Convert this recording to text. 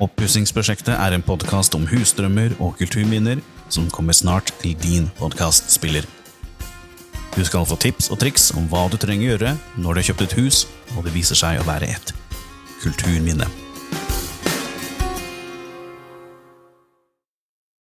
Oppussingsprosjektet er en podkast om husdrømmer og kulturminner som kommer snart til din podkastspiller. Du skal få tips og triks om hva du trenger å gjøre når du har kjøpt et hus og det viser seg å være et kulturminne.